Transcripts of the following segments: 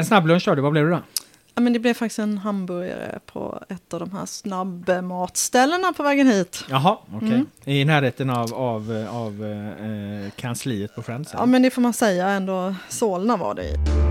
En snabblunch då, vad blev det då? Ja, men det blev faktiskt en hamburgare på ett av de här snabbmatställena på vägen hit. Jaha, okej. Mm. I närheten av, av, av eh, kansliet på Friends? Ja, men det får man säga ändå. Solna var det i.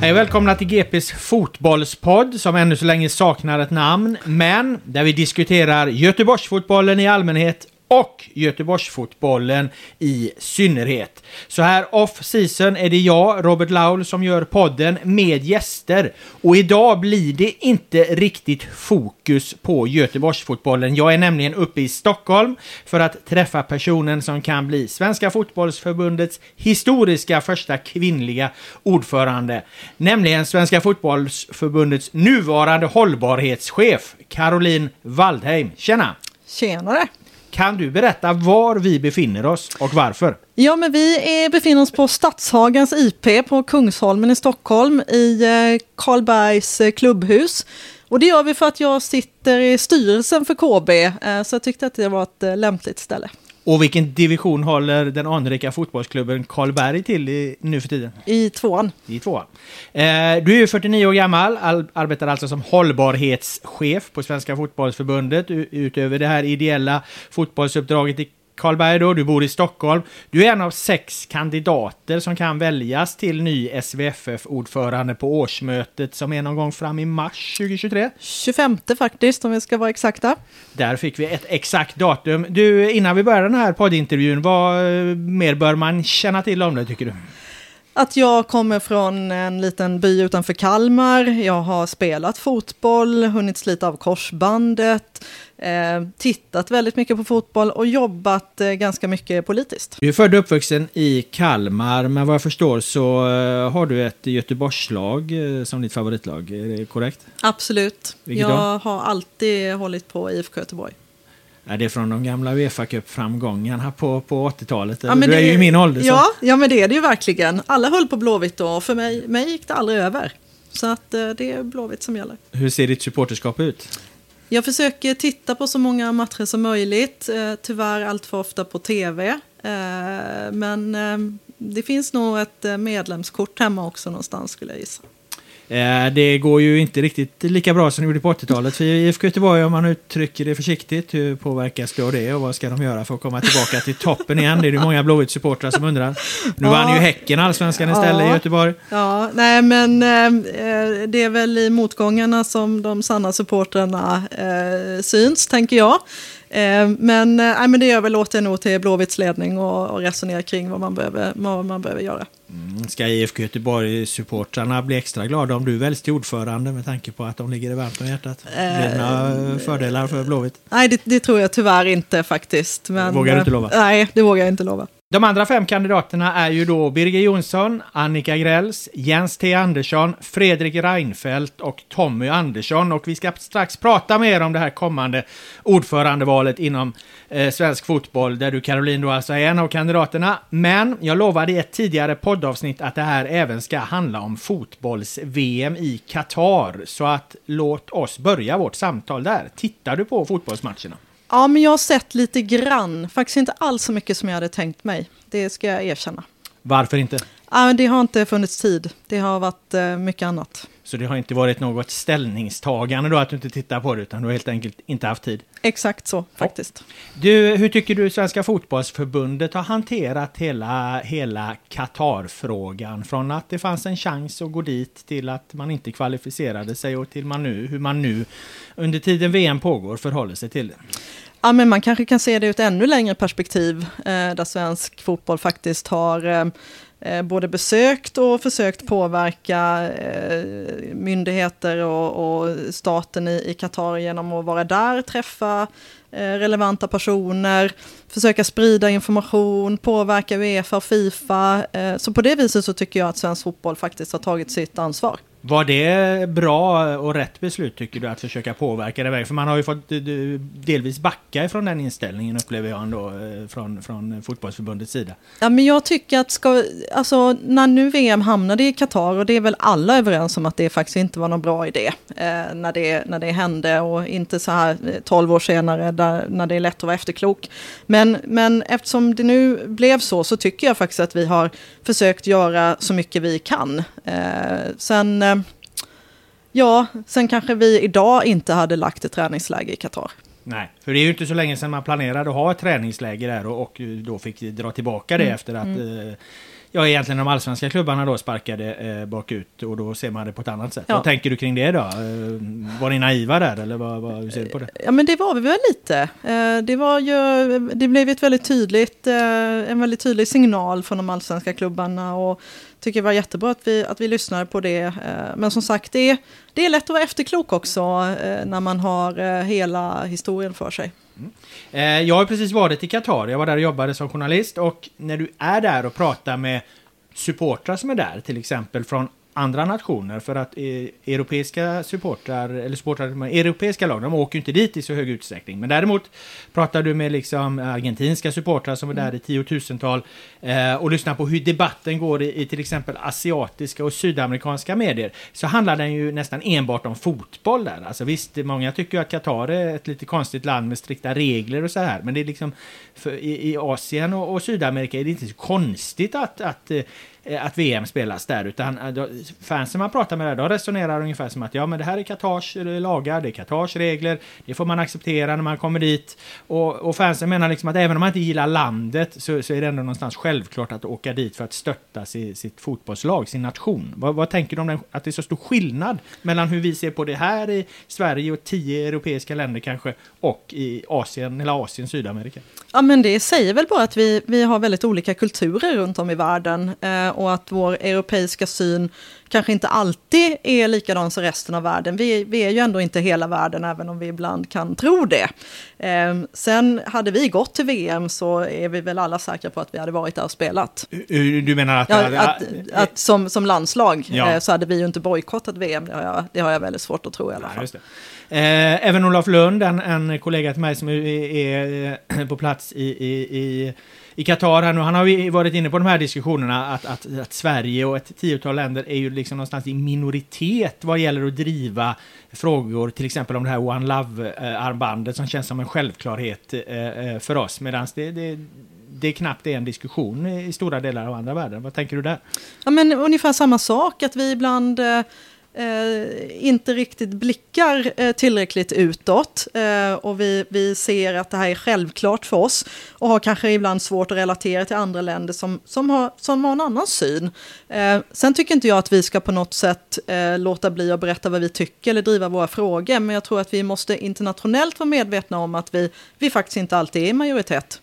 Hej och välkomna till GPs fotbollspodd som ännu så länge saknar ett namn, men där vi diskuterar Göteborgsfotbollen i allmänhet och Göteborgsfotbollen i synnerhet. Så här off season är det jag, Robert Laul, som gör podden med gäster. Och idag blir det inte riktigt fokus på Göteborgsfotbollen. Jag är nämligen uppe i Stockholm för att träffa personen som kan bli Svenska Fotbollsförbundets historiska första kvinnliga ordförande. Nämligen Svenska Fotbollsförbundets nuvarande hållbarhetschef, Caroline Waldheim. Tjena! Tjenare! Kan du berätta var vi befinner oss och varför? Ja, men vi är, befinner oss på Stadshagens IP på Kungsholmen i Stockholm i eh, Karlbergs eh, klubbhus. Och det gör vi för att jag sitter i styrelsen för KB, eh, så jag tyckte att det var ett lämpligt ställe. Och vilken division håller den anrika fotbollsklubben Karlberg till i, nu för tiden? I tvåan. I tvåan. Eh, du är ju 49 år gammal, all, arbetar alltså som hållbarhetschef på Svenska Fotbollsförbundet utöver det här ideella fotbollsuppdraget i Karlberg då, du bor i Stockholm. Du är en av sex kandidater som kan väljas till ny SVFF-ordförande på årsmötet som är någon gång fram i mars 2023. 25 faktiskt, om vi ska vara exakta. Där fick vi ett exakt datum. Du, innan vi börjar den här poddintervjun, vad eh, mer bör man känna till om det tycker du? Att jag kommer från en liten by utanför Kalmar. Jag har spelat fotboll, hunnit slita av korsbandet, tittat väldigt mycket på fotboll och jobbat eh, ganska mycket politiskt. Du är född och uppvuxen i Kalmar, men vad jag förstår så eh, har du ett Göteborgslag eh, som ditt favoritlag. Är det korrekt? Absolut. Vilket jag har alltid hållit på IFK Göteborg. Är det från de gamla Uefa Cup-framgångarna på, på 80-talet? Ja, du är ju i min ålder. så- Ja, ja, men det är det ju verkligen. Alla höll på Blåvitt då och för mig, mig gick det aldrig över. Så att eh, det är Blåvitt som gäller. Hur ser ditt supporterskap ut? Jag försöker titta på så många matcher som möjligt. Eh, tyvärr allt för ofta på tv. Eh, men eh, det finns nog ett medlemskort hemma också någonstans skulle jag gissa. Eh, Det går ju inte riktigt lika bra som det gjorde på 80-talet för IFK Göteborg, om man uttrycker det försiktigt. Hur påverkas det av det och vad ska de göra för att komma tillbaka till toppen igen? Det är det många Blåvitt-supportrar som undrar. Nu Ja. vann ju Häcken allsvenskan istället i Ja. Göteborg. Ja, nej men eh, eh, det är väl i motgångarna som de sanna supportrarna eh, syns, tänker jag. Eh, men, eh, nej, men det överlåter jag nog till Blåvitts ledning och, och resonera kring vad man behöver, vad man behöver göra. Mm, ska IFK Göteborg-supportrarna bli extra glada om du väljs till ordförande med tanke på att de ligger dig varmt om hjärtat? Blir det några fördelar för Blåvitt? Nej, det, det, tror jag tyvärr inte faktiskt. Men, vågar du inte lova? Nej, det vågar jag inte lova. De andra fem kandidaterna är ju då Birger Jonsson, Annika Grells, Jens T. Andersson, Fredrik Reinfeldt och Tommy Andersson. Och vi ska strax prata mer om det här kommande ordförandevalet inom eh, svensk fotboll, där du Caroline då alltså är en av kandidaterna. Men jag lovade i ett tidigare poddavsnitt att det här även ska handla om fotbolls-VM i Qatar. Så att låt oss börja vårt samtal där. Tittar du på fotbollsmatcherna? Ja, men jag har sett lite grann. Faktiskt inte alls så mycket som jag hade tänkt mig. Det ska jag erkänna. Varför inte? Ja, det har inte funnits tid. Det har varit eh, mycket annat. Så det har inte varit något ställningstagande då att du inte tittar på det, utan du har helt enkelt inte haft tid? Exakt så, faktiskt. Du, hur tycker du Svenska fotbollsförbundet har hanterat hela, hela Qatar-frågan? Från att det fanns en chans att gå dit till att man inte kvalificerade sig och till man nu, hur man nu under tiden VM pågår förhåller sig till det. Ja, men man kanske kan se det ur ett ännu längre perspektiv, eh, där svensk fotboll faktiskt har eh, Eh, både besökt och försökt påverka eh, myndigheter och, och staten i, Qatar genom att vara där, träffa eh, relevanta personer, försöka sprida information, påverka Uefa och Fifa. Så på det viset så tycker jag att svensk fotboll faktiskt har tagit sitt ansvar. Var det bra och rätt beslut tycker du att försöka påverka det? För man har ju fått eh, delvis backa ifrån den inställningen upplever jag ändå eh, från, från fotbollsförbundets sida. Ja men jag tycker att ska, alltså när nu VM hamnade i Qatar och det är väl alla överens om att det faktiskt inte var någon bra idé eh, när, det, när det hände och inte så här eh, 12 år senare där, när det är lätt att vara efterklok. Men, men eftersom det nu blev så så tycker jag faktiskt att vi har försökt göra så mycket vi kan. Eh, sen Ja, sen kanske vi idag inte hade lagt ett träningsläge i Qatar. Nej, för det är ju inte så länge sedan man planerade att ha ett träningsläge där och, och då fick dra tillbaka det mm. efter att mm. eh, ja, egentligen de allsvenska klubbarna då sparkade eh, bakut och då ser man det på ett annat sätt. Ja. Vad tänker du kring det då? Eh, var ni naiva där eller vad, vad, hur ser du på det? Ja men det var vi väl lite. Eh, det var ju, det blev ett väldigt tydligt, eh, en väldigt tydlig signal från de allsvenska klubbarna och tycker det var jättebra att vi, att vi lyssnade på det. Men som sagt, det är, det är lätt att vara efterklok också när man har hela historien för sig. Eh, jag har precis varit i Qatar, jag var där och jobbade som journalist. Och när du är där och pratar med supportrar som är där, till exempel från andra nationer för att eh, europeiska supportrar, eller supportrar europeiska lag, de åker ju inte dit i så hög utsträckning. Men däremot pratar du med liksom argentinska supportrar som är där i tiotusental eh, och lyssnar på hur debatten går i, i, till exempel asiatiska och sydamerikanska medier så handlar den ju nästan enbart om fotboll där. Alltså visst, många tycker ju att Qatar är ett lite konstigt land med strikta regler och så här, men det är liksom för, i, i, Asien och, och, Sydamerika är det inte så konstigt att, att eh, Eh, att VM spelas där, utan eh, fansen man pratar med där, de resonerar ungefär som att ja, men det här är Qatars eh, lagar, det är Qatars regler, det får man acceptera när man kommer dit. Och, och fansen menar liksom att även om man inte gillar landet så, så är det ändå någonstans självklart att åka dit för att stötta si, sitt fotbollslag, sin nation. Vad, vad tänker du om den, att det är så stor skillnad mellan hur vi ser på det här i Sverige och tio europeiska länder kanske, och i Asien, eller Asien, Sydamerika? Ja, men det säger väl bara att vi, vi har väldigt olika kulturer runt om i världen. Och att vår europeiska syn kanske inte alltid är likadan som resten av världen. Vi, vi är ju ändå inte hela världen, även om vi ibland kan tro det. Eh, sen hade vi gått till VM så är vi väl alla säkra på att vi hade varit där och spelat. Du menar att... Ja, att, att, som, som landslag ja. eh, så hade vi ju inte bojkottat VM, det har, jag, det har jag väldigt svårt att tro i alla fall. Eh, även Olof Lund, en, en kollega till mig som är, är på plats i, i, i i Qatar här nu. Han har ju varit inne på de här diskussionerna att, att, att, Sverige och ett tiotal länder är ju liksom någonstans i minoritet vad gäller att driva frågor, till exempel om det här One Love-armbandet som känns som en självklarhet eh, eh, för oss, medan det, det det är knappt en diskussion i stora delar av andra världen. Vad tänker du där? Ja, men ungefär samma sak, att vi ibland eh, Eh, inte riktigt blickar eh, tillräckligt utåt eh, och vi, vi ser att det här är självklart för oss och har kanske ibland svårt att relatera till andra länder som, som, har, som har en annan syn. Eh, sen tycker inte jag att vi ska på något sätt eh, låta bli att berätta vad vi tycker eller driva våra frågor, men jag tror att vi måste internationellt vara medvetna om att vi, vi faktiskt inte alltid är i majoritet.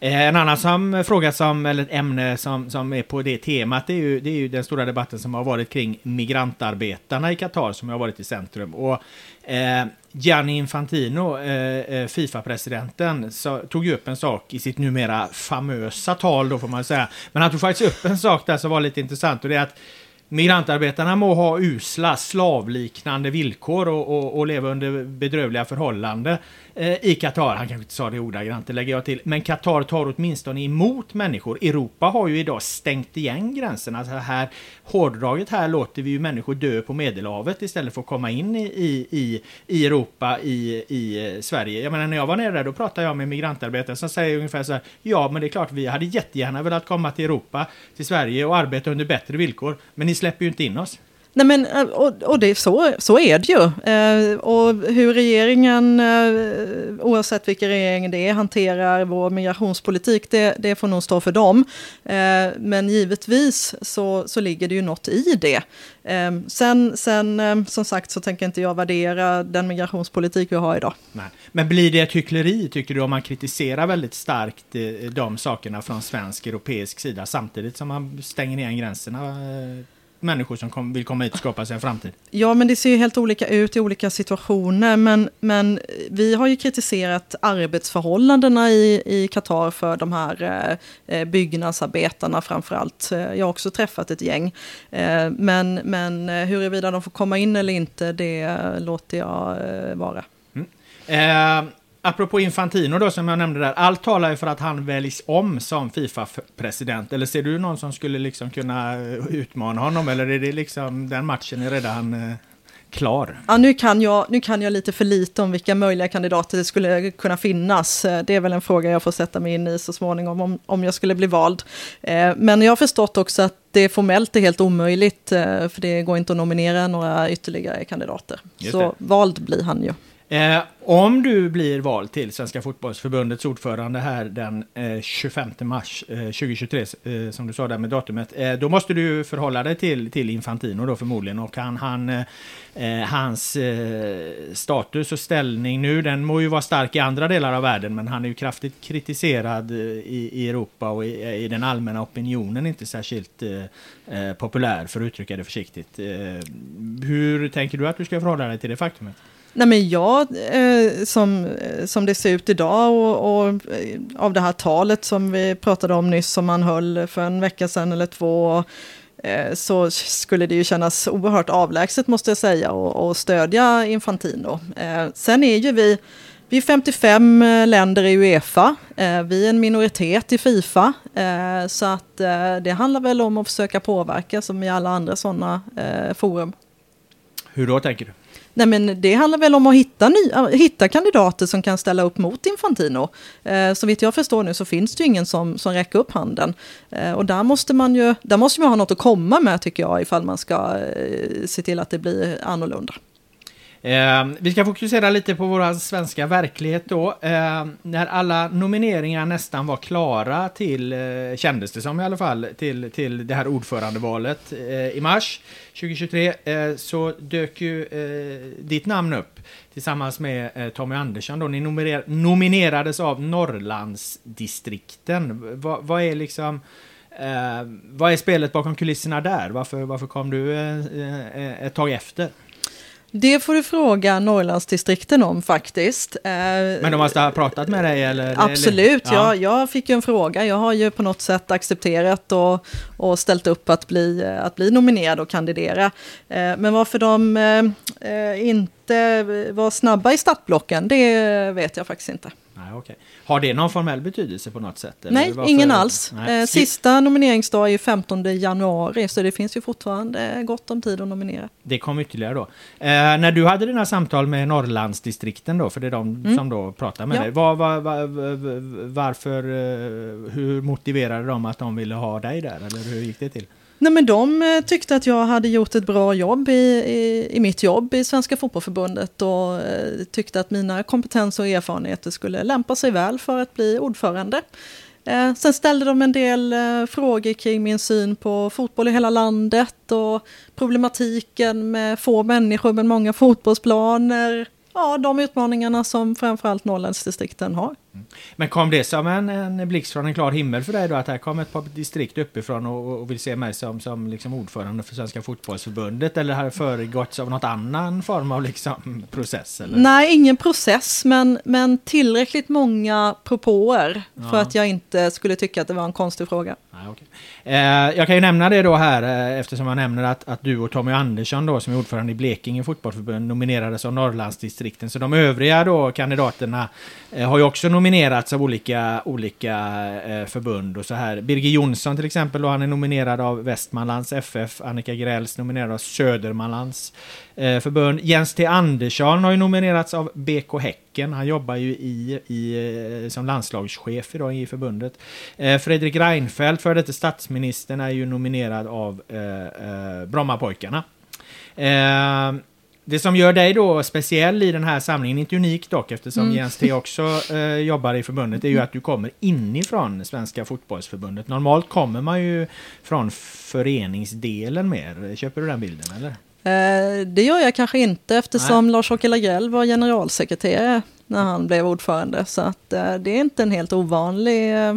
Eh, en annan som, fråga som, eller ett ämne som, som är på det temat, det är, ju, det är ju den stora debatten som har varit kring migrantarbetarna i Qatar som har varit i centrum. Och eh, Gianni Infantino, eh, eh Fifa-presidenten, tog ju upp en sak i sitt numera famösa tal då får man säga. Men han tog faktiskt upp en sak där som var lite intressant och det är att Migrantarbetarna må ha usla, slavliknande villkor och, och, och leva under bedrövliga förhållanden eh, i Qatar. Han kanske inte sa det ordagrant, det lägger jag till. Men Qatar tar åtminstone emot människor. Europa har ju idag stängt igen gränserna. Alltså här, hårdraget här låter vi ju människor dö på Medelhavet istället för att komma in i, i, i Europa, i, i Sverige. Jag menar när jag var nere där, då pratade jag med migrantarbetare som säger ungefär så här. Ja, men det är klart, vi hade jättegärna velat komma till Europa, till Sverige och arbeta under bättre villkor. Men ni släpper ju inte in oss. Nej men, eh, och, och det, så, så är det ju. Eh, och hur regeringen, eh, oavsett vilken regering det är, hanterar vår migrationspolitik, det, det får nog stå för dem. Eh, men givetvis så, så ligger det ju något i det. Eh, sen, sen eh, som sagt så tänker inte jag värdera den migrationspolitik vi har idag. Nej. Men blir det ett hyckleri, tycker du, om man kritiserar väldigt starkt de sakerna från svensk, europeisk sida samtidigt som man stänger igen gränserna människor som kom, vill komma hit och skapa sig en framtid. Ja, men det ser ju helt olika ut i olika situationer. Men, men vi har ju kritiserat arbetsförhållandena i, Qatar för de här eh, eh byggnadsarbetarna framför allt. Eh, jag har också träffat ett gäng. Eh, men, men eh, huruvida de får komma in eller inte, det låter jag eh, vara. Mm. Eh, Apropå Infantino då som jag nämnde där, allt talar ju för att han väljs om som Fifa-president. Eller ser du någon som skulle liksom kunna utmana honom? Eller är det liksom den matchen är redan eh, klar? Ja, nu, kan jag, nu kan jag lite för lite om vilka möjliga kandidater det skulle kunna finnas. Eh, det är väl en fråga jag får sätta mig in i så småningom om, om jag skulle bli vald. Eh, men jag har förstått också att det formellt är helt omöjligt, för det går inte att nominera några ytterligare kandidater. Så vald blir han ju. Eh, om du blir vald till Svenska fotbollsförbundets ordförande här den eh, 25 mars eh, 2023, eh, som du sa där med datumet, eh, då måste du förhålla dig till, till Infantino då förmodligen och han, han eh, eh hans eh, status och ställning nu, den må ju vara stark i andra delar av världen, men han är ju kraftigt kritiserad eh, i, i Europa och i, i, den allmänna opinionen inte särskilt populär, för att uttrycka det försiktigt. hur tänker du att du ska förhålla dig till det faktumet? Nej men jag, eh, som, eh, som det ser ut idag och, och, eh, av det här talet som vi pratade om nyss som man höll för en vecka sedan eller två, eh, så skulle det ju kännas oerhört avlägset måste jag säga och, och stödja Infantino. Eh, sen är ju vi, vi är 55 eh, länder i Uefa, vi är en minoritet i Fifa, så att det handlar väl om att försöka påverka som i alla andra sådana forum. Hur då tänker du? Nej, men det handlar väl om att hitta, ny, hitta kandidater som kan ställa upp mot Infantino. Eh, så vitt jag förstår nu så finns det ju ingen som, som räcker upp handen. Eh, och där måste man ju där måste man ha något att komma med tycker jag ifall man ska eh, se till att det blir annorlunda. Eh, vi ska fokusera lite på vår svenska verklighet då. Eh, när alla nomineringar nästan var klara till, eh, kändes det som i alla fall, till, till det här ordförandevalet eh, i mars 2023 eh, så dök ju eh, ditt namn upp tillsammans med eh, Tommy Andersson då. Ni nominer nominerades av Norrlandsdistrikten. Va, vad är liksom eh, vad är spelet bakom kulisserna där? Varför, varför kom du eh, ett tag efter? Det får du fråga Norrlandsdistrikten om faktiskt. Eh, Men de måste ha pratat med dig? Eller, Absolut, eller? Ja. Jag, jag fick ju en fråga. Jag har ju på något sätt accepterat och, och ställt upp att bli, att bli nominerad och kandidera. Eh, men varför de eh, inte var snabba i startblocken, det vet jag faktiskt inte. Nej, okay. Har det någon formell betydelse på något sätt? Nej, varför? ingen alls. Nej. Eh, sista nomineringsdag är ju 15 januari, så det finns ju fortfarande gott om tid att nominera. Det kom ytterligare då. Eh, när du hade dina samtal med Norrlandsdistrikten då, för det är de mm. som då pratar med ja. dig. Var, var, var, varför, eh, hur motiverade de att de ville ha dig där? Eller hur gick det till? Nej, men de eh, tyckte att jag hade gjort ett bra jobb i, i, i mitt jobb i Svenska Fotbollförbundet och eh, tyckte att mina kompetenser och erfarenheter skulle lämpa sig väl för att bli ordförande. Eh, sen ställde de en del eh, frågor kring min syn på fotboll i hela landet och problematiken med få människor men många fotbollsplaner. Ja, de utmaningarna som framförallt Norrlandsdistrikten har. Men kom det som en, en blixt från en klar himmel för dig då? Att här kom ett par distrikt uppifrån och, och vill se mig som, som liksom ordförande för Svenska Fotbollsförbundet? Eller har det föregåtts av något annan form av liksom process? Eller? Nej, ingen process, men, men tillräckligt många propåer Ja. för att jag inte skulle tycka att det var en konstig fråga. Nej, okej. Eh, jag kan ju nämna det då här eh, eftersom jag nämner att, att du och Tommy Andersson då som är ordförande i Blekinge fotbollförbund nominerades av Norrlandsdistrikten. Så de övriga då kandidaterna eh, har ju också nominerats nominerats av olika, olika eh, förbund och så här. Birger Jonsson till exempel då, han är nominerad av Västmanlands FF. Annika Grälls nominerad av Södermanlands eh, förbund. Jens T Andersson har ju nominerats av BK Häcken. Han jobbar ju i, i, eh, som landslagschef idag i förbundet. Eh, Fredrik Reinfeldt, före detta statsministern, är ju nominerad av eh, eh, Brommapojkarna. Eh, Eh, det som gör dig då speciell i den här samlingen, inte unik dock eftersom Jens T också eh, jobbar i förbundet, är ju att du kommer inifrån Svenska Fotbollsförbundet. Normalt kommer man ju från föreningsdelen mer. Köper du den bilden eller? Eh, det gör jag kanske inte eftersom Lars-Åke Lagrell var generalsekreterare när han blev ordförande. Så att, eh, det är inte en helt ovanlig, eh,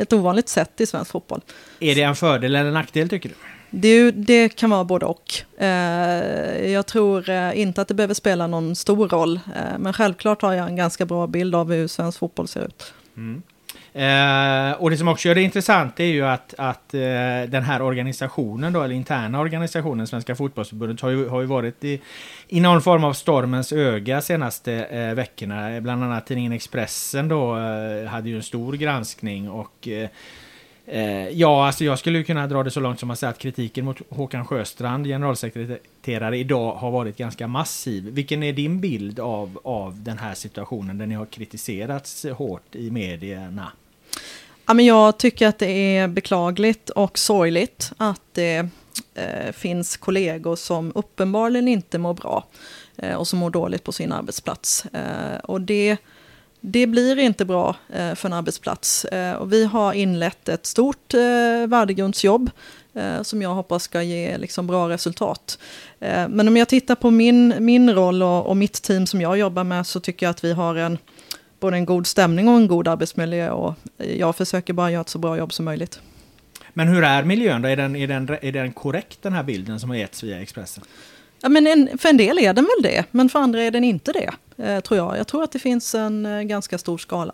ett ovanligt sätt i svensk fotboll. Är det en fördel eller en nackdel tycker du? Det, det kan vara både och. Eh, jag tror eh, inte att det behöver spela någon stor roll. Eh, men självklart har jag en ganska bra bild av hur svensk fotboll ser ut. Mm. Eh, och det som också gör det intressant är ju att, att eh, den här organisationen då, eller interna organisationen, Svenska Fotbollsförbundet, har ju, har ju varit i, i någon form av stormens öga senaste eh, veckorna. Bland annat tidningen Expressen då hade ju en stor granskning och Eh, ja, alltså jag skulle kunna dra det så långt som att säga att kritiken mot Håkan Sjöstrand, generalsekreterare, idag har varit ganska massiv. Vilken är din bild av, av den här situationen där ni har kritiserats hårt i medierna? Ja, men jag tycker att det är beklagligt och sorgligt att det eh, finns kollegor som uppenbarligen inte mår bra eh, och som mår dåligt på sin arbetsplats. Eh, och det, det blir inte bra eh, för en arbetsplats. Eh, och vi har inlett ett stort eh, värdegrundsjobb som jag hoppas ska ge liksom, bra resultat. Men om jag tittar på min, min roll och, och mitt team som jag jobbar med så tycker jag att vi har en både en god stämning och en god arbetsmiljö och jag försöker bara göra ett så bra jobb som möjligt. Men hur är miljön då? Är den, är den, är den korrekt den här bilden som har getts via Expressen? Ja, men en, för en del är den väl det, men för andra är den inte det, tror jag. Jag tror att det finns en eh, ganska stor skala.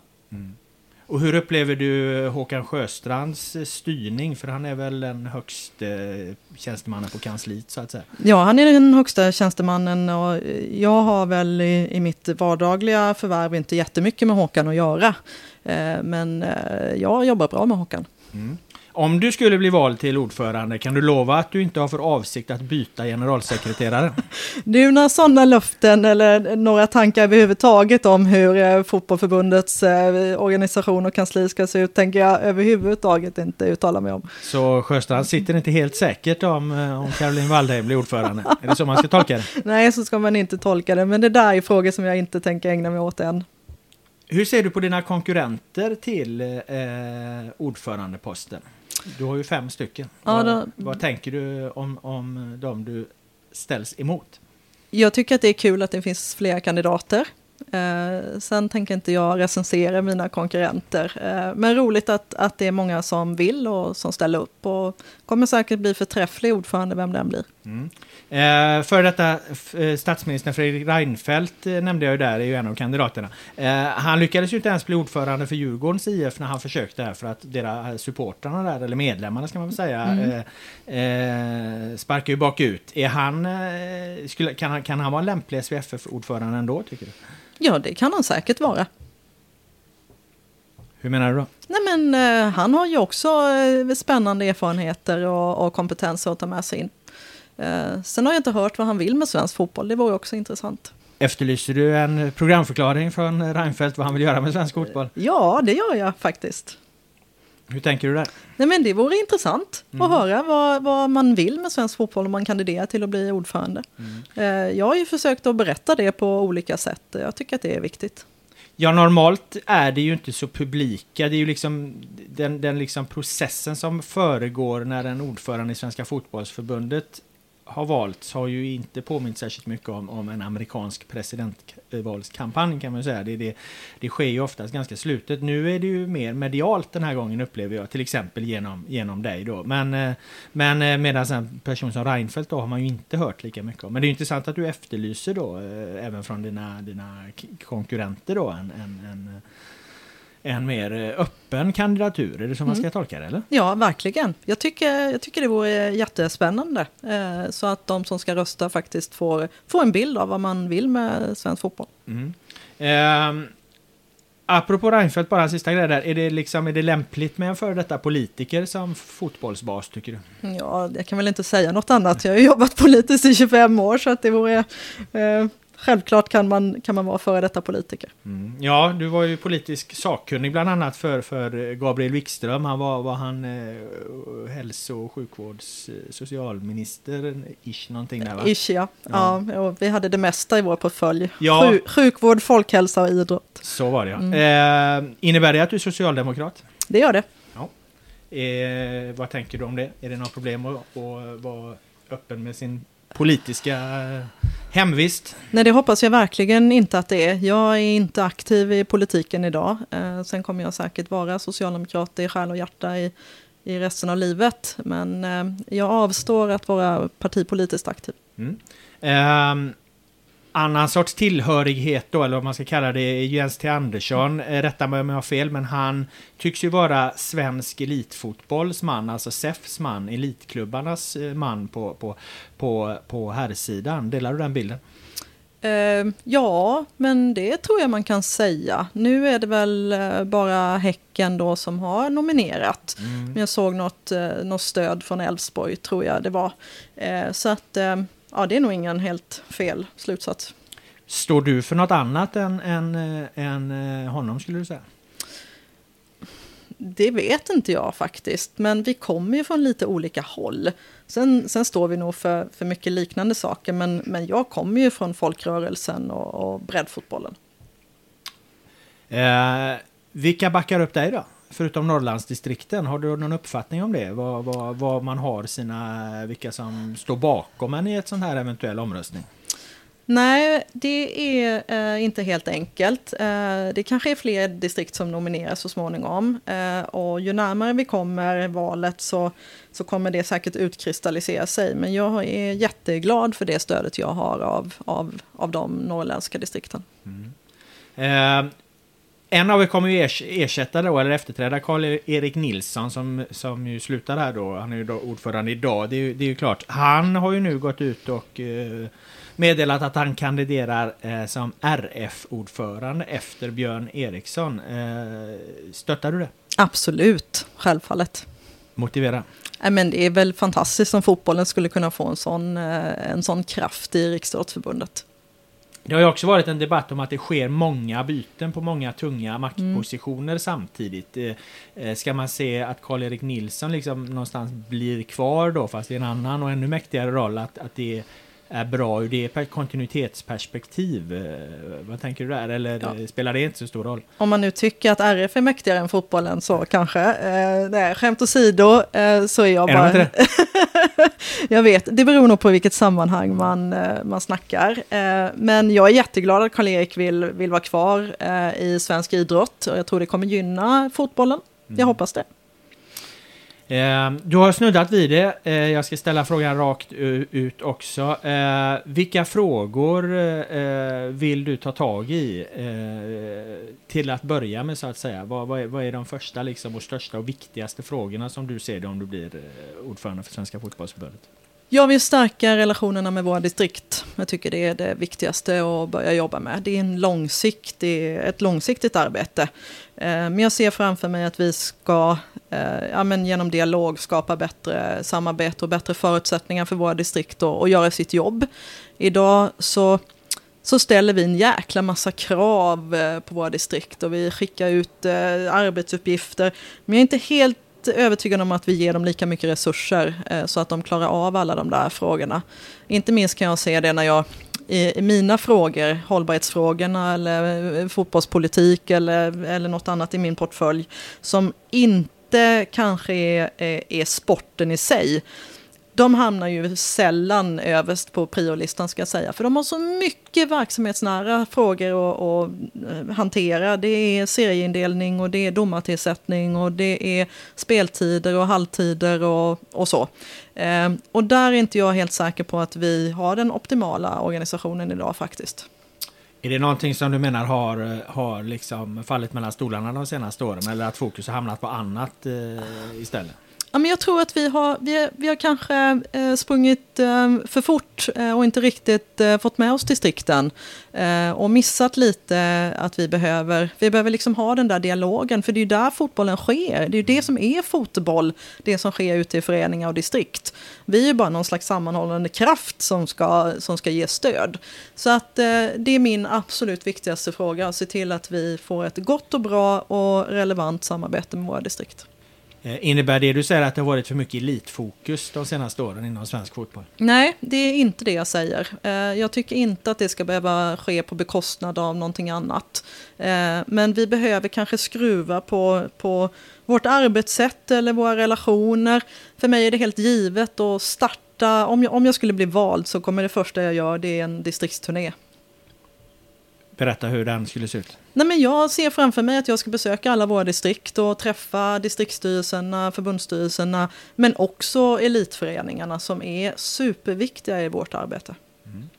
Och hur upplever du Håkan Sjöstrands eh, styrning? För han är väl den högste tjänstemannen på kansliet så att säga. Ja, han är den högsta tjänstemannen och eh, jag har väl i, i mitt vardagliga förvärv inte jättemycket med Håkan att göra. Eh, men eh, jag jobbar bra med Håkan. Om du skulle bli vald till ordförande, kan du lova att du inte har för avsikt att byta generalsekreterare? Du, några sådana löften eller några tankar överhuvudtaget om hur eh, fotbollförbundets eh, organisation och kansli ska se ut tänker jag överhuvudtaget inte uttala mig om. Så Sjöstrand sitter inte helt säkert om, eh, om Caroline Waldheim blir ordförande. Är det så man ska tolka det? Nej, så ska man inte tolka det, men det där är frågor som jag inte tänker ägna mig åt än. Hur ser du på dina konkurrenter till eh, ordförandeposten? Du har ju fem stycken. Ja, vad, då- vad tänker du om, om de du ställs emot? Jag tycker att det är kul att det finns fler kandidater. Eh, sen tänker inte jag recensera mina konkurrenter. Eh, men roligt att, att det är många som vill och som ställer upp. Och kommer säkert bli förträfflig ordförande, vem den blir. Eh, för detta eh, statsministern Fredrik Reinfeldt eh, nämnde jag ju där, är ju en av kandidaterna. Eh, han lyckades ju inte ens bli ordförande för Djurgårdens IF när han försökte här för att deras supportrarna där, eller medlemmarna ska man väl säga, eh, eh, sparkar ju bakut. Är han, eh, skulle, kan, han, kan han vara en lämplig SVFF-ordförande ändå, tycker du? Ja, det kan han säkert vara. Hur menar du då? Nej, men eh, han har ju också eh, spännande erfarenheter och, och kompetenser att ta med sig in. Eh, sen har jag inte hört vad han vill med svensk fotboll, det vore också intressant. Efterlyser du en programförklaring från Reinfeldt vad han vill göra med svensk fotboll? Ja, det gör jag faktiskt. Hur tänker du där? Nej, men det vore intressant Mm. att höra vad, vad man vill med svensk fotboll om man kandiderar till att bli ordförande. Mm. Eh, Jag har ju försökt att berätta det på olika sätt. Jag tycker att det är viktigt. Ja, normalt är det ju inte så publika. Det är ju liksom den, den liksom processen som föregår när en ordförande i Svenska fotbollsförbundet har valts har ju inte påmint särskilt mycket om, om en amerikansk presidentvalskampanj kan man säga. Det, det, det sker ju oftast ganska slutet. Nu är det ju mer medialt den här gången upplever jag, till exempel genom, genom dig då. Men, eh, men eh, medan en person som Reinfeldt då har man ju inte hört lika mycket om. Men det är ju intressant att du efterlyser då, eh, även från dina, dina konkurrenter då, en, en, en, en mer eh, öppen kandidatur. Är det så man ska tolka det eller? Ja, verkligen. Jag tycker, jag tycker det vore jättespännande. Eh, Så att de som ska rösta faktiskt får, får en bild av vad man vill med svensk fotboll. Mm. Ehm, apropå Reinfeldt, bara en sista grej där. Är det, liksom, är det lämpligt med en före detta politiker som fotbollsbas tycker du? Ja, jag kan väl inte säga något annat. Jag har jobbat politiskt i 25 år så att det vore... Eh, självklart kan man, kan man vara före detta politiker. Mm. Ja, du var ju politisk sakkunnig bland annat för, för Gabriel Wikström. Han var, var han eh, hälso och sjukvårds eh, socialminister, ish någonting där va? Ish, ja. ja. och vi hade det mesta i vår portfölj. Ja. Sju, sjukvård, folkhälsa och idrott. Så var det ja. Eh, innebär det att du är socialdemokrat? Det gör det. Eh, vad tänker du om det? Är det något problem att, att vara öppen med sin politiska eh, hemvist? Nej, det hoppas jag verkligen inte att det är. Jag är inte aktiv i politiken idag. Eh, sen kommer jag säkert vara socialdemokrat i själ och hjärta i, i resten av livet. Men eh, jag avstår att vara partipolitiskt aktiv. Mm. Ehm, annan sorts tillhörighet då, eller vad man ska kalla det, Jens T. Andersson. Eh, Rätta mig om jag har fel, men han tycks ju vara svensk elitfotbolls man, alltså SEFs man, elitklubbarnas eh, man på, på, på, på herrsidan. Delar du den bilden? Eh, ja, men det tror jag man kan säga. Nu är det väl eh, bara Häcken då som har nominerat. Men jag såg något, något stöd från Elfsborg, tror jag det var. Eh, så att, eh, ja, det är nog ingen helt fel slutsats. Står du för något annat än, än, än eh, honom skulle du säga? Det vet inte jag faktiskt, men vi kommer ju från lite olika håll. Sen, sen står vi nog för, för mycket liknande saker, men, men jag kommer ju från folkrörelsen och, och breddfotbollen. Eh, vilka backar upp dig då? Förutom Norrlandsdistrikten, har du någon uppfattning om det? Vad, vad, vad man har sina, vilka som står bakom en i ett sån här eventuell omröstning? Nej, det är eh, inte helt enkelt. Eh, det kanske är fler distrikt som nomineras så småningom. Eh, och ju närmare vi kommer valet så, så kommer det säkert utkristallisera sig. Men jag är jätteglad för det stödet jag har av, av, av de norrländska distrikten. Eh, en av er kommer ju ers- ersätta då, eller efterträda Karl-Erik Nilsson som, som ju slutar här då. Han är ju då ordförande idag. Det är, ju- det är ju klart. Han har ju nu gått ut och eh, meddelat att han kandiderar eh, som RF-ordförande efter Björn Eriksson. Eh, stöttar du det? Absolut, självfallet. Motivera. Nej, men det är väl fantastiskt om fotbollen skulle kunna få en sån, eh, en sån kraft i Riksidrottsförbundet. Det har ju också varit en debatt om att det sker många byten på många tunga maktpositioner samtidigt. Eh, eh, Ska man se att Karl-Erik Nilsson liksom någonstans blir kvar då, fast i en annan och ännu mäktigare roll, att, att det är bra ur det per- kontinuitetsperspektiv? Eh, Vad tänker du där? Eller Ja. spelar det inte så stor roll? Om man nu tycker att RF är mäktigare än fotbollen så kanske. Eh, nej, skämt åsido eh, så är jag Är bara... jag vet, det beror nog på vilket sammanhang man, eh, man snackar. Eh, men jag är jätteglad att Karl-Erik vill, vill vara kvar eh, i svensk idrott och jag tror det kommer gynna fotbollen. Jag hoppas det. Eh, Du har snuddat vid det. Eh, Jag ska ställa frågan rakt ut också. Eh, Vilka frågor eh, vill du ta tag i eh, till att börja med så att säga? Vad, vad, är, vad är de första liksom, och största och viktigaste frågorna som du ser det om du blir eh, ordförande för Svenska Fotbollförbundet? Jag vill stärka relationerna med våra distrikt. Jag tycker det är det viktigaste att börja jobba med. Det är en långsiktig, ett långsiktigt arbete. Eh, men jag ser framför mig att vi ska eh, ja, men genom dialog skapa bättre samarbete och bättre förutsättningar för våra distrikt och, och göra sitt jobb. Idag så, så ställer vi en jäkla massa krav eh, på våra distrikt och vi skickar ut arbetsuppgifter. Men jag är inte helt övertygad om att vi ger dem lika mycket resurser eh, så att de klarar av alla de där frågorna. Inte minst kan jag se det när jag i, mina frågor, hållbarhetsfrågorna eller eh, fotbollspolitik eller, eller något annat i min portfölj, som inte kanske är, är, är sporten i sig, de hamnar ju sällan överst på priolistan ska jag säga, för de har så mycket verksamhetsnära frågor att, att eh, hantera. Det är serieindelning och det är domartillsättning och det är speltider och halvtider och, och så. Eh, och där är inte jag helt säker på att vi har den optimala organisationen idag faktiskt. Är det någonting som du menar har, har liksom fallit mellan stolarna de senaste åren eller att fokus har hamnat på annat eh, istället? Ja, men jag tror att vi har, vi, vi har kanske eh, sprungit eh, för fort eh, och inte riktigt eh, fått med oss distrikten. Eh, och missat lite att vi behöver, vi behöver liksom ha den där dialogen, för det är ju där fotbollen sker. Det är ju det som är fotboll, det som sker ute i föreningar och distrikt. Vi är ju bara någon slags sammanhållande kraft som ska, som ska ge stöd. Så att eh, det är min absolut viktigaste fråga, att se till att vi får ett gott och bra och relevant samarbete med våra distrikt. Eh, innebär det du säger att det har varit för mycket elitfokus de senaste åren inom svensk fotboll? Nej, det är inte det jag säger. Eh, jag tycker inte att det ska behöva ske på bekostnad av någonting annat. Eh, men vi behöver kanske skruva på, på vårt arbetssätt eller våra relationer. För mig är det helt givet att starta, om jag, om jag skulle bli vald så kommer det första jag gör det är en distriktsturné. Berätta hur den skulle se ut. Nej, men jag ser framför mig att jag ska besöka alla våra distrikt och träffa distriktsstyrelserna, förbundsstyrelserna, men också elitföreningarna som är superviktiga i vårt arbete. Mm.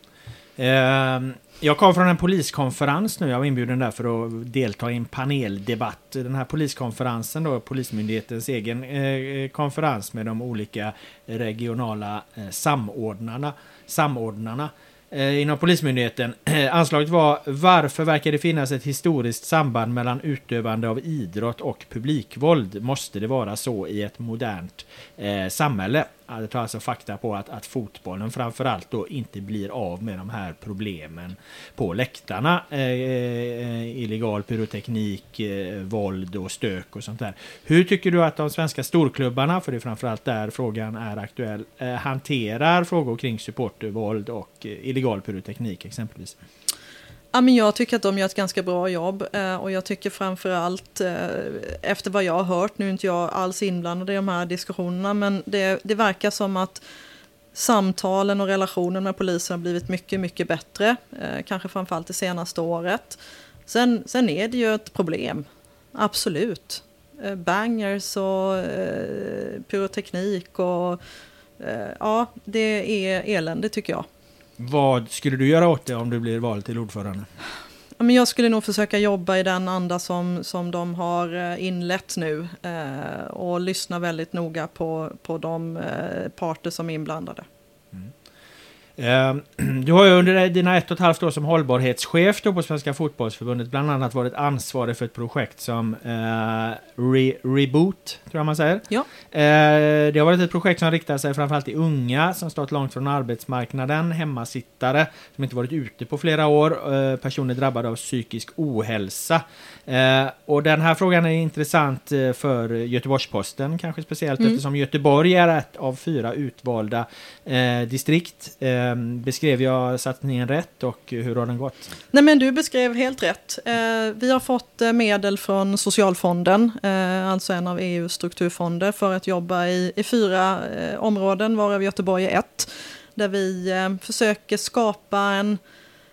Eh, jag kom från en poliskonferens nu. Jag var inbjuden där för att delta i en paneldebatt. Den här poliskonferensen då, Polismyndighetens egen eh, konferens med de olika regionala eh, samordnarna. samordnarna Eh, Eh, inom Polismyndigheten. Anslaget var Varför verkar det finnas ett historiskt samband mellan utövande av idrott och publikvåld? Måste det vara så i ett modernt eh, samhälle? Det tar alltså fakta på att, att fotbollen framförallt då inte blir av med de här problemen på läktarna. Eh, eh, illegal pyroteknik, eh, våld och stök och sånt där. Hur tycker du att de svenska storklubbarna, för det är framförallt där frågan är aktuell, eh, hanterar frågor kring supportervåld och eh, illegal pyroteknik exempelvis? Ja, men jag tycker att de gör ett ganska bra jobb eh, och jag tycker framförallt eh, efter vad jag har hört, nu är inte jag alls inblandad i de här diskussionerna, men det, det verkar som att samtalen och relationen med polisen har blivit mycket, mycket bättre, eh, kanske framförallt det senaste året. Sen, sen är det ju ett problem, absolut. Bangers och pyroteknik och ja, det är elände tycker jag. Vad skulle du göra åt det om du blir vald till ordförande? jag skulle nog försöka jobba i den anda som, som de har eh, inlett nu eh, och lyssna väldigt noga på, på de eh, parter som är inblandade. Ehm, du har ju under dina ett och ett halvt år som hållbarhetschef på Svenska Fotbollsförbundet bland annat varit ansvarig för ett projekt som eh, Re Reboot, tror jag man säger. Ja. Eh, det har varit ett projekt som riktar sig framförallt till unga som stått långt från arbetsmarknaden, hemmasittare som inte varit ute på flera år, eh, personer drabbade av psykisk ohälsa. Eh, och den här frågan är intressant eh, för Göteborgs-Posten, kanske speciellt mm. eftersom Göteborg är ett av fyra utvalda eh, distrikt. Eh, beskrev jag satsningen rätt och hur har den gått? Nej men du beskrev helt rätt. Eh, vi har fått eh, medel från Socialfonden, eh, alltså en av EUs strukturfonder, för att jobba i, i fyra eh, områden, varav Göteborg är ett. Där vi försöker skapa en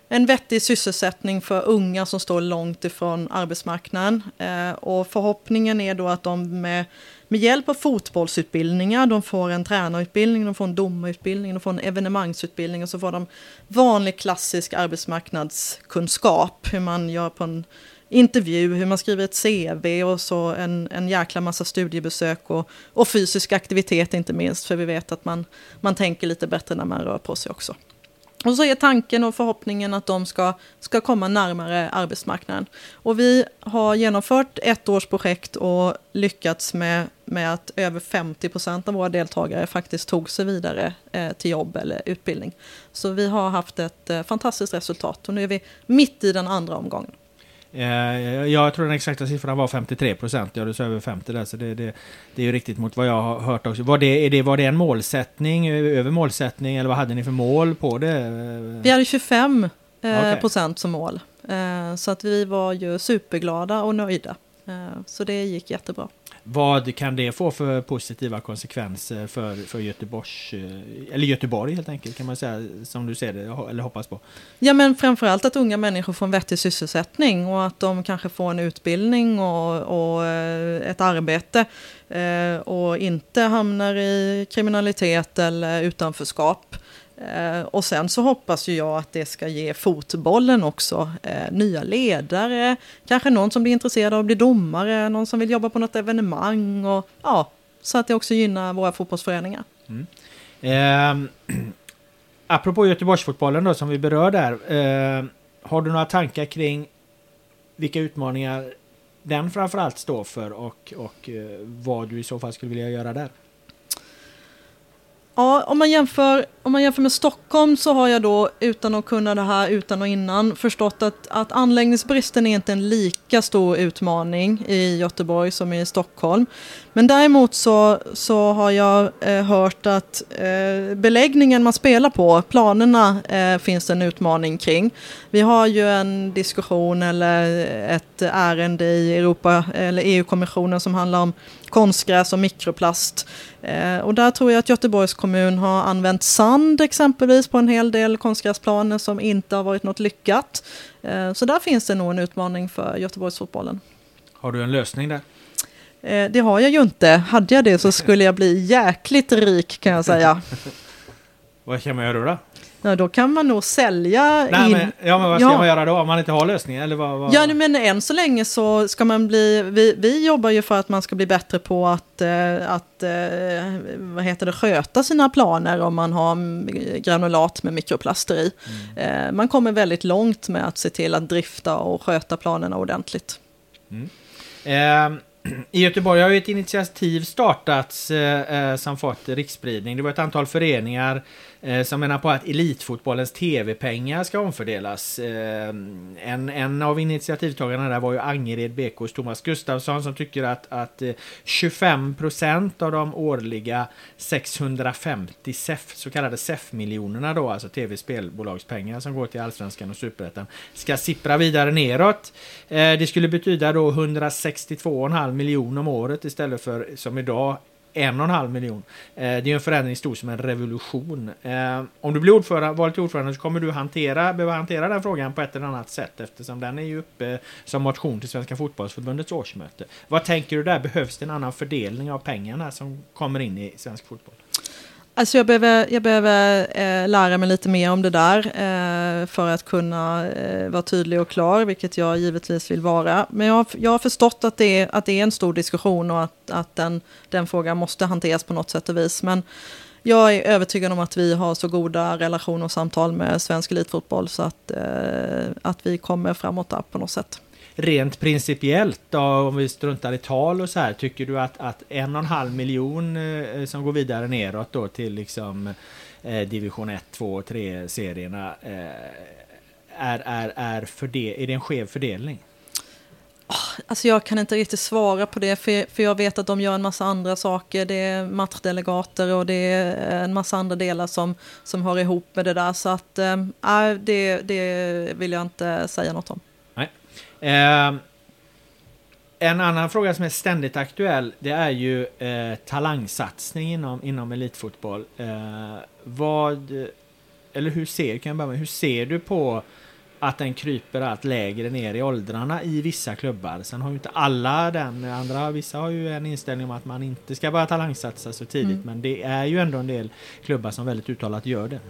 en vettig sysselsättning för unga som står långt ifrån arbetsmarknaden. Eh, och förhoppningen är då att de med, med hjälp av fotbollsutbildningar, de får en tränarutbildning, de får en domarutbildning, de får en evenemangsutbildning och så får de vanlig klassisk arbetsmarknadskunskap, hur man gör på en intervju, hur man skriver ett CV och så en, en jäkla massa studiebesök och, och fysisk aktivitet inte minst, för vi vet att man, man tänker lite bättre när man rör på sig också. Och så är tanken och förhoppningen att de ska, ska komma närmare arbetsmarknaden. Och vi har genomfört ett års projekt och lyckats med, med att över 50 procent av våra deltagare faktiskt tog sig vidare eh, till jobb eller utbildning. Så vi har haft ett eh, fantastiskt resultat och nu är vi mitt i den andra omgången. Eh, jag tror den exakta siffran var 53 procent. Ja, du sa över 50 där. Så det, det, det är ju riktigt mot vad jag har hört också. Var det, är det, var det en målsättning, över målsättning, eller vad hade ni för mål på det? Vi hade 25 eh, Okej. procent som mål. Eh, så att vi var ju superglada och nöjda. Eh, så det gick jättebra. Vad kan det få för positiva konsekvenser för, för Göteborgs, eh, eller Göteborg helt enkelt kan man säga, som du ser det, eller hoppas på? Ja men framförallt att unga människor får en vettig sysselsättning och att de kanske får en utbildning och, och eh, ett arbete eh, och inte hamnar i kriminalitet eller utanförskap. Eh, och sen så hoppas ju jag att det ska ge fotbollen också eh, nya ledare, kanske någon som blir intresserad av att bli domare, någon som vill jobba på något evenemang och ja, så att det också gynnar våra fotbollsföreningar. Eh, apropå Göteborgsfotbollen då som vi berör där. Eh, har du några tankar kring vilka utmaningar den framförallt står för och, och eh, vad du i så fall skulle vilja göra där? Ja, om man, jämför, om man jämför med Stockholm så har jag då, utan att kunna det här utan och innan, förstått att, att anläggningsbristen är inte en lika stor utmaning i Göteborg som i Stockholm. Men däremot så, så har jag eh, hört att eh, beläggningen man spelar på, planerna, eh, finns det en utmaning kring. Vi har ju en diskussion eller ett ärende i Europa eller EU-kommissionen som handlar om konstgräs och mikroplast. Eh, och där tror jag att Göteborgs kommun har använt sand exempelvis på en hel del konstgräsplaner som inte har varit något lyckat. Eh, så där finns det nog en utmaning för Göteborgsfotbollen. Har du en lösning där? Eh, det har jag ju inte. Hade jag det så skulle jag bli jäkligt rik kan jag säga. Vad kan man göra då? Ja, då kan man nog sälja Nej, in... men, ja, men vad ska Ja. man göra då om man inte har lösningen? Eller vad, vad? Ja, men än så länge så ska man bli, vi, vi jobbar ju för att man ska bli bättre på att, eh, att eh, vad heter det, sköta sina planer om man har mm, granulat med mikroplaster i. Eh, man kommer väldigt långt med att se till att drifta och sköta planerna ordentligt. Eh, I Göteborg har ju ett initiativ startats eh, som fått riksspridning. Det var ett antal föreningar Eh, som menar på att elitfotbollens tv-pengar ska omfördelas. Eh, en, en av initiativtagarna där var ju Angered BKs Thomas Gustafsson som tycker att, att eh, 25% av de årliga 650 SEF, så kallade SEF-miljonerna då, alltså tv-spelbolagspengar som går till Allsvenskan och Superettan, ska sippra vidare neråt. Det skulle betyda då 162,5 miljoner om året istället för som idag en och en halv miljon. Eh, det är en förändring stor som en revolution. Eh, om du blir ordförande, vald till ordförande så kommer du hantera, behöva hantera den frågan på ett eller annat sätt eftersom den är ju uppe som motion till Svenska fotbollsförbundets årsmöte. Vad tänker du där? Behövs det en annan fördelning av pengarna som kommer in i svensk fotboll? Alltså jag behöver, jag behöver eh, lära mig lite mer om det där eh, för att kunna eh, vara tydlig och klar, vilket jag givetvis vill vara. Men jag, har- jag har förstått att det, är, att det är en stor diskussion och att, att den, den frågan måste hanteras på något sätt och vis. Men jag är övertygad om att vi har så goda relationer och samtal med svensk elitfotboll så att, eh, att vi kommer framåt där på något sätt. Rent principiellt då, om vi struntar i tal och så här, tycker du att, att en och en halv miljon eh, eh som går vidare neråt då till liksom eh, division 1, 2 och 3 serierna eh, är, är, är, förde- är det en skev fördelning? Ah, alltså jag kan inte riktigt svara på det, för, för jag vet att de gör en massa andra saker. Det är matchdelegater och det är eh, en massa andra delar som, som hör ihop med det där. Så att, äh, det, det vill jag inte säga något om. Eh, en annan fråga som är ständigt aktuell det är ju eh, talangsatsning inom, inom elitfotboll. Eh, vad, eller hur ser, kan jag börja med, hur ser du på att den kryper allt lägre ner i åldrarna i vissa klubbar? Sen har ju inte alla den, andra, vissa har ju en inställning om att man inte ska börja talangsatsa så tidigt Mm. men det är ju ändå en del klubbar som väldigt uttalat gör det.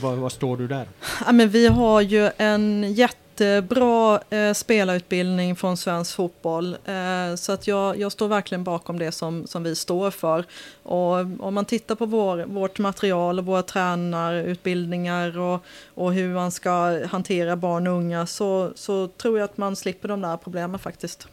Vad står du där? Ja, men vi har ju en jätte jättebra eh, spelarutbildning från svensk fotboll. Eh, så att jag, jag står verkligen bakom det som, som vi står för. Och om man tittar på vår, vårt material och våra tränarutbildningar och, och hur man ska hantera barn och unga så, så tror jag att man slipper de där problemen faktiskt.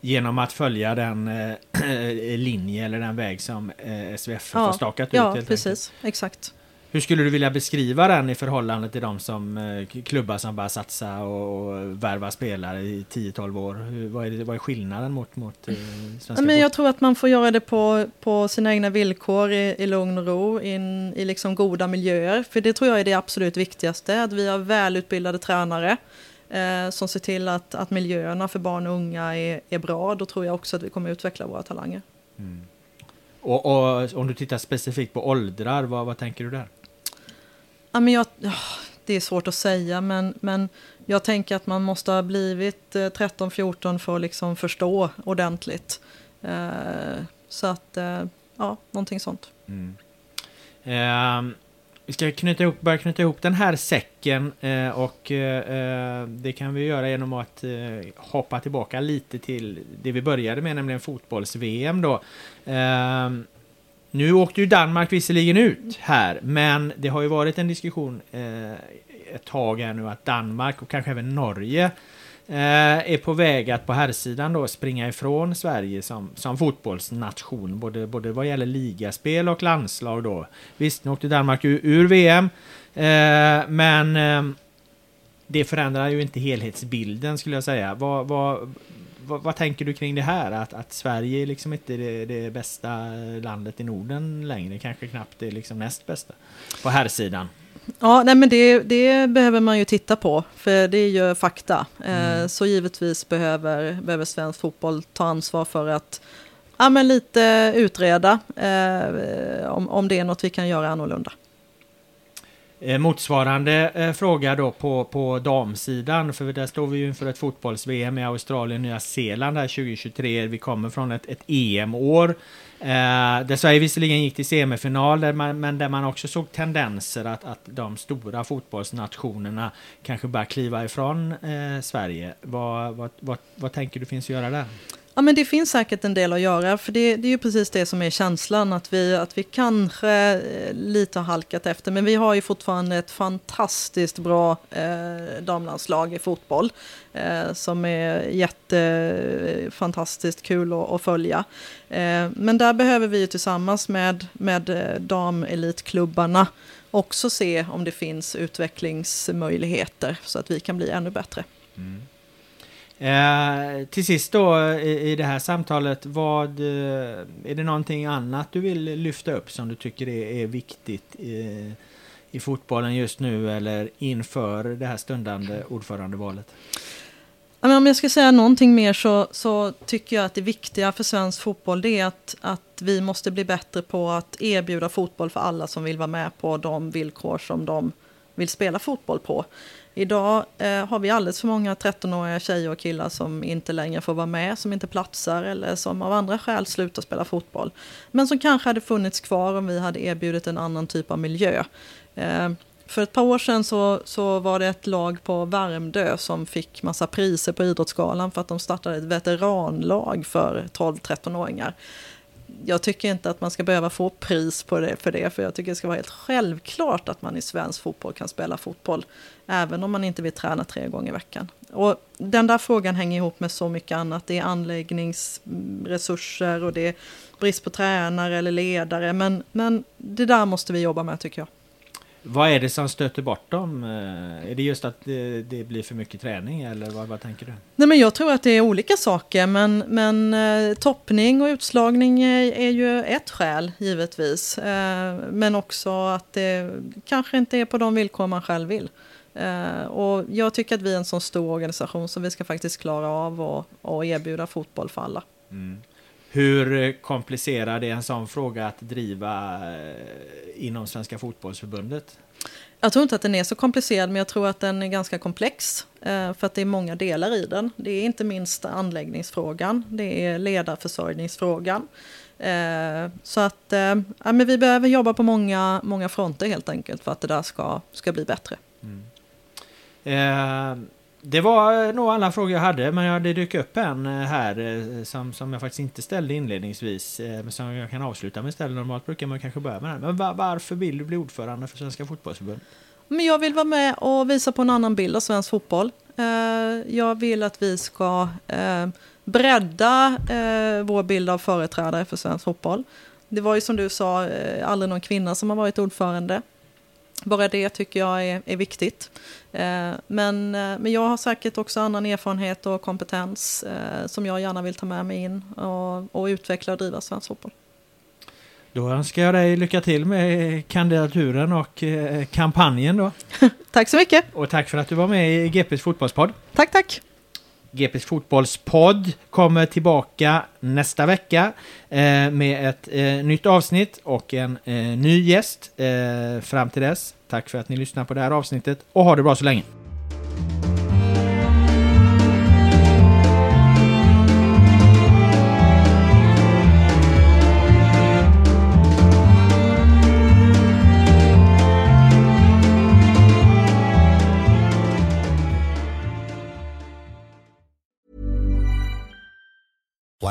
Genom att följa den eh, linje eller den väg som eh, SVF Ja, har stakat ut? ja helt enkelt. precis. Exakt. Hur skulle du vilja beskriva den i förhållande till de som eh, klubbar som bara satsa och, och värva spelare i 10-12 år? Hur, vad, är det, vad är skillnaden mot, mot eh, svenska men jag tror att man får göra det på, på sina egna villkor i, i lugn och ro, in, i liksom goda miljöer. För det tror jag är det absolut viktigaste, att vi har välutbildade tränare eh, som ser till att, att miljöerna för barn och unga är, är bra. Då tror jag också att vi kommer utveckla våra talanger. Och, och om du tittar specifikt på åldrar, vad, vad tänker du där? Ja, men jag, det är svårt att säga, men, men jag tänker att man måste ha blivit eh, 13-14 för att liksom förstå ordentligt. Eh, så att, eh, ja, någonting sånt. Mm. Ehm, vi ska knyta ihop, börja knyta ihop den här säcken eh, och eh, det kan vi göra genom att eh, hoppa tillbaka lite till det vi började med, nämligen fotbolls-VM då. Ehm, nu åkte ju Danmark visserligen ut här, men det har ju varit en diskussion eh, ett tag här nu att Danmark och kanske även Norge eh, är på väg att på herrsidan då springa ifrån Sverige som, som fotbollsnation, både, både vad gäller ligaspel och landslag då. Visst, nu åkte Danmark ur, ur VM, eh, men eh, det förändrar ju inte helhetsbilden skulle jag säga. Vad, vad, vad, vad tänker du kring det här? Att, att Sverige är liksom inte det, det bästa landet i Norden längre, kanske knappt det liksom näst bästa på herrsidan. Ja, nej, men det, det behöver man ju titta på, för det är ju fakta. Eh, så givetvis behöver, behöver svensk fotboll ta ansvar för att ja, men lite utreda eh, om, om det är något vi kan göra annorlunda. Eh, motsvarande eh, fråga då på, på damsidan, för där står vi ju inför ett fotbolls-VM i Australien och Nya Zeeland här 2023. Vi kommer från ett, ett EM-år eh, där Sverige visserligen gick till semifinal, där man, men där man också såg tendenser att, att de stora fotbollsnationerna kanske bara kliva ifrån eh, Sverige. Vad, vad, vad, vad tänker du finns att göra där? Ja, men det finns säkert en del att göra, för det, det är ju precis det som är känslan, att vi, att vi kanske eh, lite har halkat efter, men vi har ju fortfarande ett fantastiskt bra eh, damlandslag i fotboll, eh, som är jättefantastiskt eh, kul att, att följa. Eh, men där behöver vi ju tillsammans med, med eh, damelitklubbarna också se om det finns utvecklingsmöjligheter, så att vi kan bli ännu bättre. Mm. Eh, till sist då i, i det här samtalet, vad, eh, är det någonting annat du vill lyfta upp som du tycker är, är viktigt i, i fotbollen just nu eller inför det här stundande ordförandevalet? Om jag ska säga någonting mer så, så tycker jag att det viktiga för svensk fotboll det är att, att vi måste bli bättre på att erbjuda fotboll för alla som vill vara med på de villkor som de vill spela fotboll på. Idag eh, har vi alldeles för många 13-åriga tjejer och killar som inte längre får vara med, som inte platsar eller som av andra skäl slutar spela fotboll. Men som kanske hade funnits kvar om vi hade erbjudit en annan typ av miljö. Eh, för ett par år sedan så, så var det ett lag på Värmdö som fick massa priser på Idrottsgalan för att de startade ett veteranlag för 12-13-åringar. Jag tycker inte att man ska behöva få pris på det, för det, för jag tycker det ska vara helt självklart att man i svensk fotboll kan spela fotboll, även om man inte vill träna tre gånger i veckan. Och den där frågan hänger ihop med så mycket annat. Det är anläggningsresurser och det är brist på tränare eller ledare, men, men det där måste vi jobba med tycker jag. Vad är det som stöter bort dem? Eh, Är det just att det, det blir för mycket träning eller vad, vad tänker du? Nej, men jag tror att det är olika saker, men, men eh, toppning och utslagning är, är ju ett skäl givetvis. Eh, men också att det kanske inte är på de villkor man själv vill. Eh, och jag tycker att vi är en så stor organisation så vi ska faktiskt klara av att erbjuda fotboll för alla. Hur komplicerad är en sån fråga att driva eh, inom Svenska Fotbollsförbundet? Jag tror inte att den är så komplicerad, men jag tror att den är ganska komplex. eh, För att det är många delar i den. Det är inte minst anläggningsfrågan, det är ledarförsörjningsfrågan. Eh, Så att ja, men vi behöver jobba på många, många fronter helt enkelt för att det där ska, ska bli bättre. Eh, det var eh, nog alla frågor jag hade, men jag, det dök upp en eh, här eh, som, som jag faktiskt inte ställde inledningsvis, men som jag kan avsluta med istället. Normalt brukar man kanske börja med den. Men var, varför vill du bli ordförande för Svenska Fotbollförbundet? Men jag vill vara med och visa på en annan bild av svensk fotboll. Jag vill att vi ska bredda vår bild av företrädare för svensk fotboll. Det var ju som du sa, aldrig någon kvinna som har varit ordförande. Bara det tycker jag är, är viktigt. Eh, men, eh, men jag har säkert också annan erfarenhet och kompetens eh, som jag gärna vill ta med mig in och, och utveckla och driva svensk fotboll. Då önskar jag dig lycka till med kandidaturen och kampanjen då. Tack så mycket! Och tack för att du var med i GPs fotbollspodd. Tack, tack! GPs fotbollspodd kommer tillbaka nästa vecka eh, med ett eh, nytt avsnitt och en eh, ny gäst. Eh, fram till dess, tack för att ni lyssnar på det här avsnittet och ha det bra så länge.